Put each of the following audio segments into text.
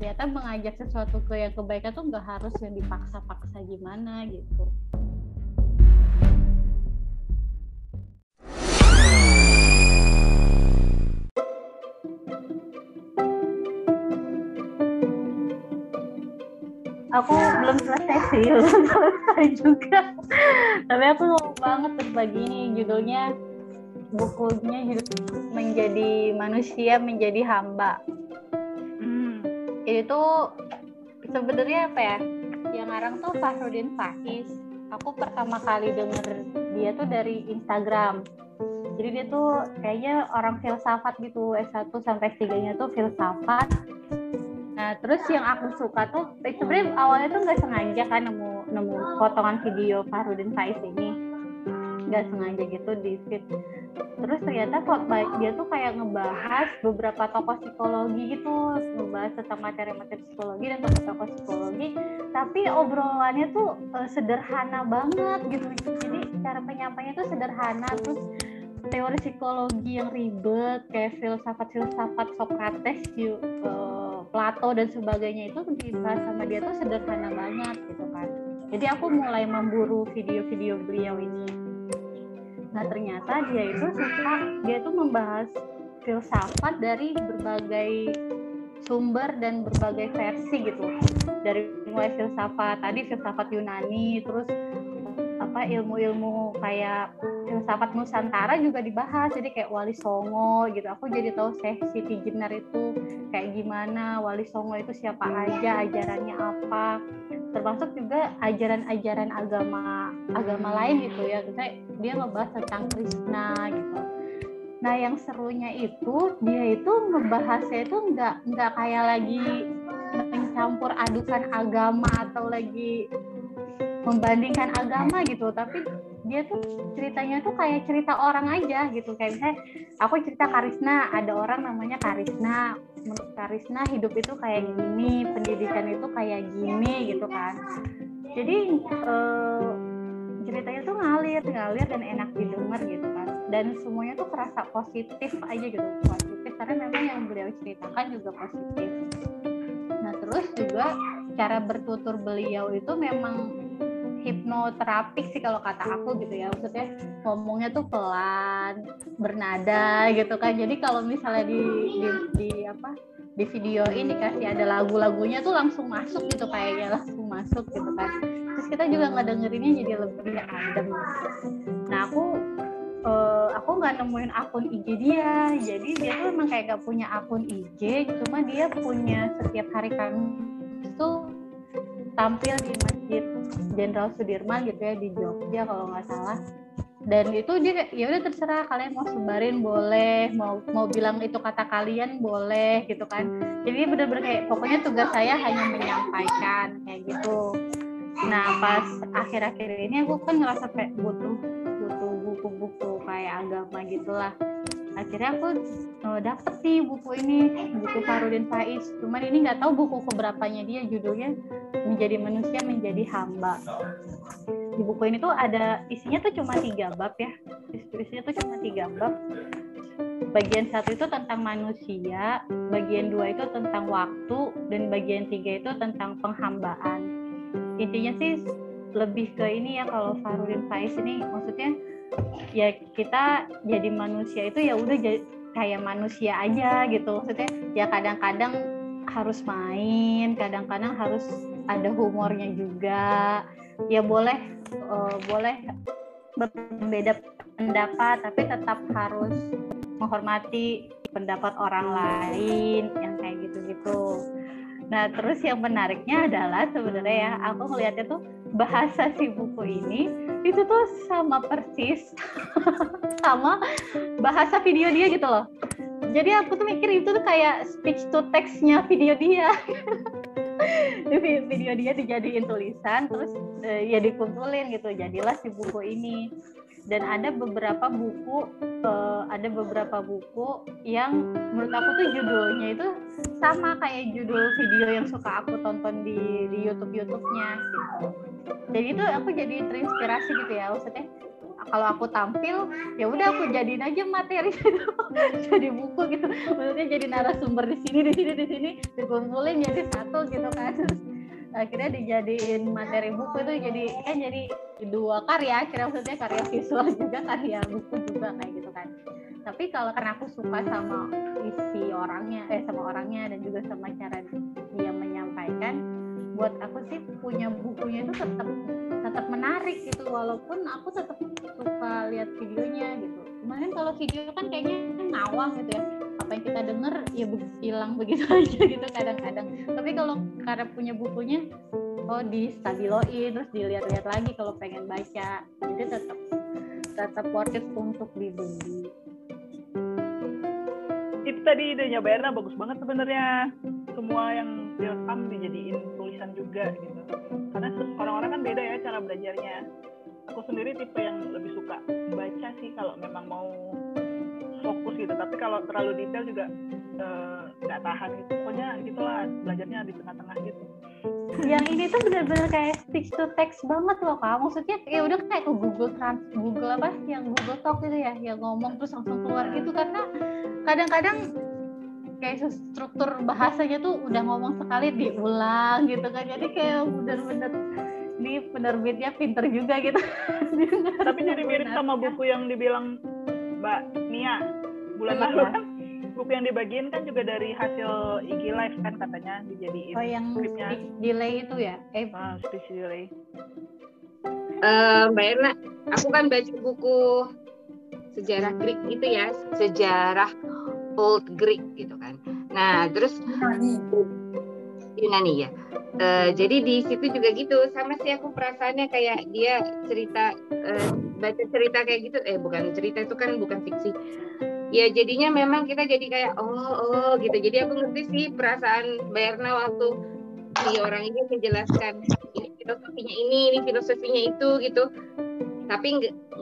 ternyata mengajak sesuatu ke yang kebaikan tuh nggak harus yang dipaksa-paksa gimana gitu. Aku belum selesai sih belum selesai juga. Tapi aku mau banget berbagi ini judulnya bukunya judul menjadi manusia menjadi hamba hmm. itu sebenarnya apa ya? Yang ngarang tuh Fahrudin Faiz. Aku pertama kali denger dia tuh dari Instagram. Jadi dia tuh kayaknya orang filsafat gitu S1 sampai S3 nya tuh filsafat. Nah, terus yang aku suka tuh eh, sebenarnya awalnya tuh nggak sengaja kan nemu nemu potongan video Farudin Faiz ini nggak sengaja gitu di feed. Terus ternyata kok baik dia tuh kayak ngebahas beberapa tokoh psikologi gitu, ngebahas tentang materi-materi psikologi dan tokoh-tokoh psikologi, tapi obrolannya tuh uh, sederhana banget gitu. Jadi cara penyampainya tuh sederhana terus teori psikologi yang ribet kayak filsafat-filsafat Socrates yuk uh, Plato dan sebagainya itu dibahas sama dia tuh sederhana banget gitu kan jadi aku mulai memburu video-video beliau ini nah ternyata dia itu suka dia tuh membahas filsafat dari berbagai sumber dan berbagai versi gitu. Dari mulai filsafat tadi filsafat Yunani terus apa ilmu-ilmu kayak filsafat Nusantara juga dibahas jadi kayak Wali Songo gitu. Aku jadi tahu sih Siti Jenar itu kayak gimana Wali Songo itu siapa aja ajarannya apa. Termasuk juga ajaran-ajaran agama agama lain gitu ya. Misalnya dia ngebahas tentang Krishna gitu. Nah yang serunya itu dia itu ngebahasnya itu nggak nggak kayak lagi mencampur adukan agama atau lagi membandingkan agama gitu. Tapi dia tuh ceritanya tuh kayak cerita orang aja gitu. Kayak misalnya aku cerita Karisna ada orang namanya Karisna. Menurut Karisna hidup itu kayak gini pendidikan itu kayak gini gitu kan. Jadi eh, ceritanya tuh ngalir ngalir dan enak didengar gitu kan. Dan semuanya tuh kerasa positif aja gitu positif. Karena memang yang beliau ceritakan juga positif. Nah terus juga cara bertutur beliau itu memang hipnoterapik sih kalau kata aku gitu ya. Maksudnya ngomongnya tuh pelan bernada gitu kan. Jadi kalau misalnya di, di, di apa di video ini kasih ada lagu-lagunya tuh langsung masuk gitu kayaknya langsung masuk gitu kan. Terus kita juga nggak dengerinnya jadi lebih adem nah aku uh, aku nggak nemuin akun IG dia. Jadi dia tuh emang kayak gak punya akun IG cuma dia punya setiap hari kan itu tampil di masjid Jenderal Sudirman gitu ya di Jogja kalau nggak salah. Dan itu dia ya udah terserah kalian mau sebarin boleh mau mau bilang itu kata kalian boleh gitu kan. Jadi bener-bener kayak pokoknya tugas saya hanya menyampaikan kayak gitu. Nah pas akhir-akhir ini aku kan ngerasa kayak butuh butuh buku-buku kayak agama gitulah akhirnya aku oh, dapet nih buku ini buku Farudin Faiz. Cuman ini nggak tahu buku keberapanya dia judulnya menjadi manusia menjadi hamba. Di buku ini tuh ada isinya tuh cuma tiga bab ya. Isinya tuh cuma tiga bab. Bagian satu itu tentang manusia bagian dua itu tentang waktu dan bagian tiga itu tentang penghambaan. Intinya sih lebih ke ini ya kalau Farudin Faiz ini maksudnya ya kita jadi manusia itu ya udah kayak manusia aja gitu. Maksudnya ya kadang-kadang harus main kadang-kadang harus ada humornya juga. Ya boleh uh, boleh berbeda pendapat tapi tetap harus menghormati pendapat orang lain yang kayak gitu-gitu. Nah, terus yang menariknya adalah sebenarnya ya, aku ngelihatnya tuh bahasa si buku ini itu tuh sama persis sama bahasa video dia gitu loh. Jadi aku tuh mikir itu tuh kayak speech to text-nya video dia. video dia dijadiin tulisan terus uh, ya dikumpulin gitu jadilah si buku ini dan ada beberapa buku uh, ada beberapa buku yang menurut aku tuh judulnya itu sama kayak judul video yang suka aku tonton di di YouTube YouTube-nya gitu. Jadi itu aku jadi terinspirasi gitu ya maksudnya kalau aku tampil ya udah aku jadiin aja materi gitu jadi buku gitu maksudnya jadi narasumber di sini di sini di sini dikumpulin jadi satu gitu kan akhirnya dijadiin materi buku itu jadi kan jadi dua karya. Akhirnya maksudnya karya visual juga karya buku juga kayak gitu kan. Tapi kalau karena aku suka sama isi orangnya eh sama orangnya dan juga sama cara dia menyampaikan buat aku sih punya bukunya itu tetap tetap menarik gitu. Walaupun aku tetap suka lihat videonya gitu. Kemarin kalau video kan kayaknya ngawang gitu ya apa yang kita denger ya hilang begitu aja gitu kadang-kadang. Tapi kalau karena punya bukunya oh di stabiloin terus dilihat-lihat lagi kalau pengen baca jadi tetap tetap worth it untuk dibeli. Itu tadi idenya Bayarna bagus banget sebenarnya. Semua yang direkam dijadiin tulisan juga gitu. Karena orang-orang kan beda ya cara belajarnya. Aku sendiri tipe yang lebih suka baca sih kalau memang mau tapi kalau terlalu detail juga eh, nggak uh, tahan gitu. Pokoknya gitulah belajarnya di tengah-tengah gitu. Yang ini tuh benar-benar kayak speech to text banget loh kak. Maksudnya ya udah kayak ke Google Trans Google apa yang Google Talk gitu ya yang ngomong terus langsung keluar gitu. Karena kadang-kadang kayak struktur bahasanya tuh udah ngomong sekali diulang gitu kan. Jadi kayak bener-bener ini penerbitnya pinter juga gitu. Tapi jadi mirip sama buku yang dibilang Mbak Nia bulan lalu kan buku yang dibagiin kan juga dari hasil IG Live kan katanya dijadiin oh yang skripnya. delay itu ya? Eh ah, speech delay. Uh, Mbak Erna aku kan baca buku sejarah Greek itu ya sejarah Old Greek gitu kan. Nah terus Yunani, Yunani ya. Uh, jadi di situ juga gitu sama sih aku perasaannya kayak dia cerita uh, baca cerita kayak gitu. Eh bukan cerita itu kan bukan fiksi ya jadinya memang kita jadi kayak oh oh gitu. Jadi aku ngerti sih perasaan Bayarna waktu si orang ini menjelaskan ini filosofinya ini ini filosofinya itu gitu. Tapi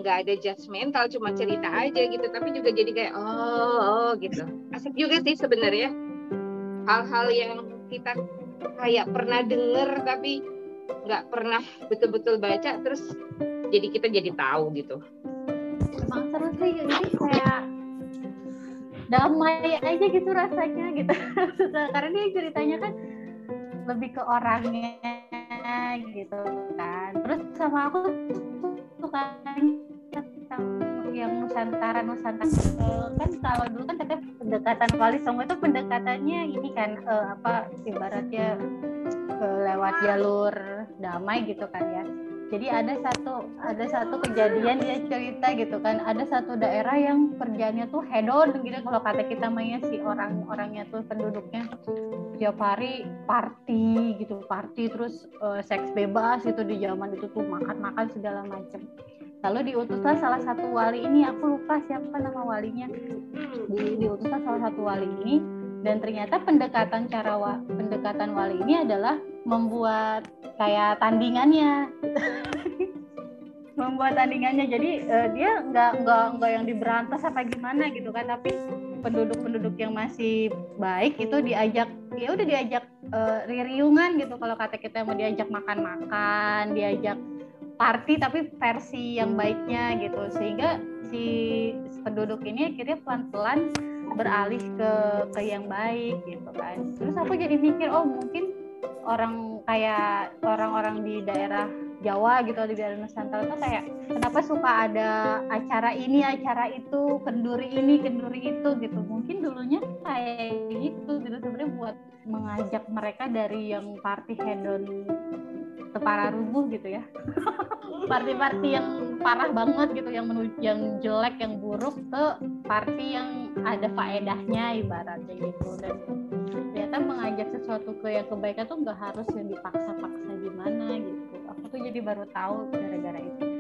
nggak ada judgmental cuma cerita aja gitu. Tapi juga jadi kayak oh oh gitu. Asik juga sih sebenarnya. Hal-hal yang kita kayak pernah denger tapi nggak pernah betul-betul baca terus jadi kita jadi tahu gitu. Emang seru sih ini kayak damai aja gitu rasanya gitu. Karena dia ceritanya kan lebih ke orangnya gitu kan. Terus sama aku suka yang Nusantara Nusantara. Kan kalau dulu kan katanya pendekatan Wali Songo itu pendekatannya ini kan uh, apa ibaratnya uh, lewat jalur damai gitu kan ya jadi ada satu ada satu kejadian dia cerita gitu kan. Ada satu daerah yang kerjanya tuh hedon gitu. Kalau kata kita mainnya si orang orangnya tuh penduduknya tiap hari party gitu party terus uh, seks bebas gitu di zaman itu tuh makan makan segala macam lalu diutuslah salah satu wali ini aku lupa siapa nama walinya. Di, diutuslah salah satu wali ini dan ternyata pendekatan cara wa, pendekatan wali ini adalah membuat kayak tandingannya. Membuat tandingannya. Jadi uh, dia nggak nggak nggak yang diberantas apa gimana gitu kan. Tapi penduduk-penduduk yang masih baik itu diajak ya udah diajak uh, ririungan gitu. Kalau kata kita mau diajak makan-makan diajak party tapi versi yang baiknya gitu. Sehingga si penduduk ini akhirnya pelan-pelan beralih ke ke yang baik gitu kan. Terus aku jadi mikir oh mungkin orang kayak orang-orang di daerah Jawa gitu di daerah Nusantara tuh kayak kenapa suka ada acara ini acara itu kenduri ini kenduri itu? gitu. Mungkin dulunya kayak gitu gitu. Sebenarnya buat mengajak mereka dari yang party hedon para rubuh gitu ya. Party-party yang parah banget gitu yang menuju yang jelek yang buruk ke party yang ada faedahnya ibaratnya gitu. Dan ternyata mengajak sesuatu ke yang kebaikan tuh nggak harus yang dipaksa-paksa gimana gitu. Aku tuh jadi baru tahu gara-gara itu